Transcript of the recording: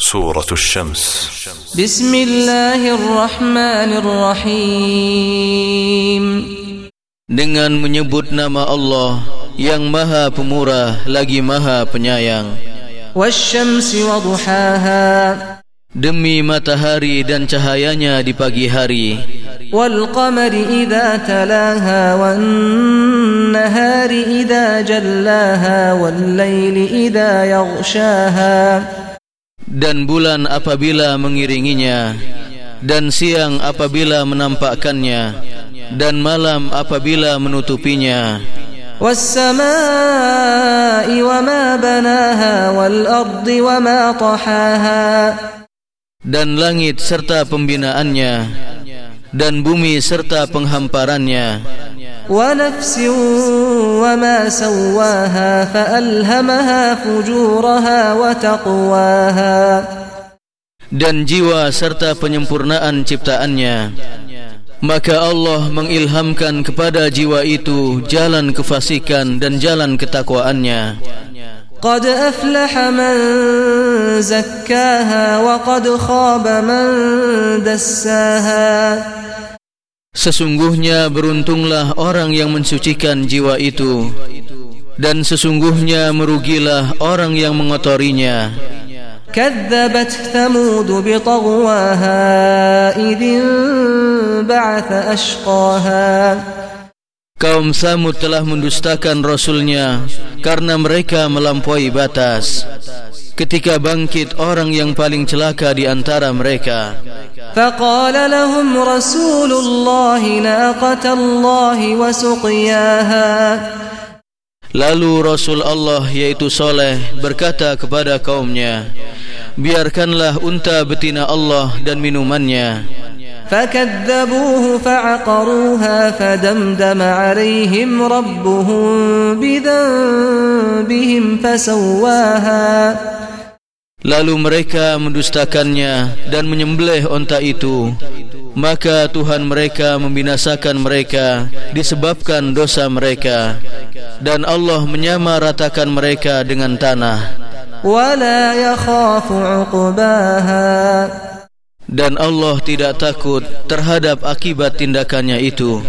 سورة الشمس بسم الله الرحمن الرحيم Dengan menyebut nama Allah yang maha pemurah lagi maha penyayang والشمس وضحاها Demi matahari dan cahayanya di pagi hari والقمر إذا تلاها والنهار إذا جلاها والليل إذا يغشاها Dan bulan apabila mengiringinya Dan siang apabila menampakkannya Dan malam apabila menutupinya والسماء وما بناها والأرض وما طحاها Dan langit serta pembinaannya Dan bumi serta penghamparannya ونفس وما سواها فألهمها فجورها وتقواها Dan jiwa serta penyempurnaan ciptaannya Maka Allah mengilhamkan kepada jiwa itu Jalan kefasikan dan jalan ketakwaannya قد أفلح من زكاها وقد خاب من دساها Sesungguhnya beruntunglah orang yang mensucikan jiwa itu Dan sesungguhnya merugilah orang yang mengotorinya كذبت ثمود بطغواها إذ انبعث أشقاها Kaum Samud telah mendustakan Rasulnya Karena mereka melampaui batas Ketika bangkit orang yang paling celaka di antara mereka فقال لهم رسول الله ناقة الله وسقياها Lalu Rasul Allah yaitu Soleh berkata kepada kaumnya Biarkanlah unta betina Allah dan minumannya فكذبوه فعقروها فدمدم عليهم ربهم بذنبهم فسواها Lalu mereka mendustakannya dan menyembelih onta itu. Maka Tuhan mereka membinasakan mereka disebabkan dosa mereka. Dan Allah menyamaratakan mereka dengan tanah. Wala yakhafu uqbaha. Dan Allah tidak takut terhadap akibat tindakannya itu.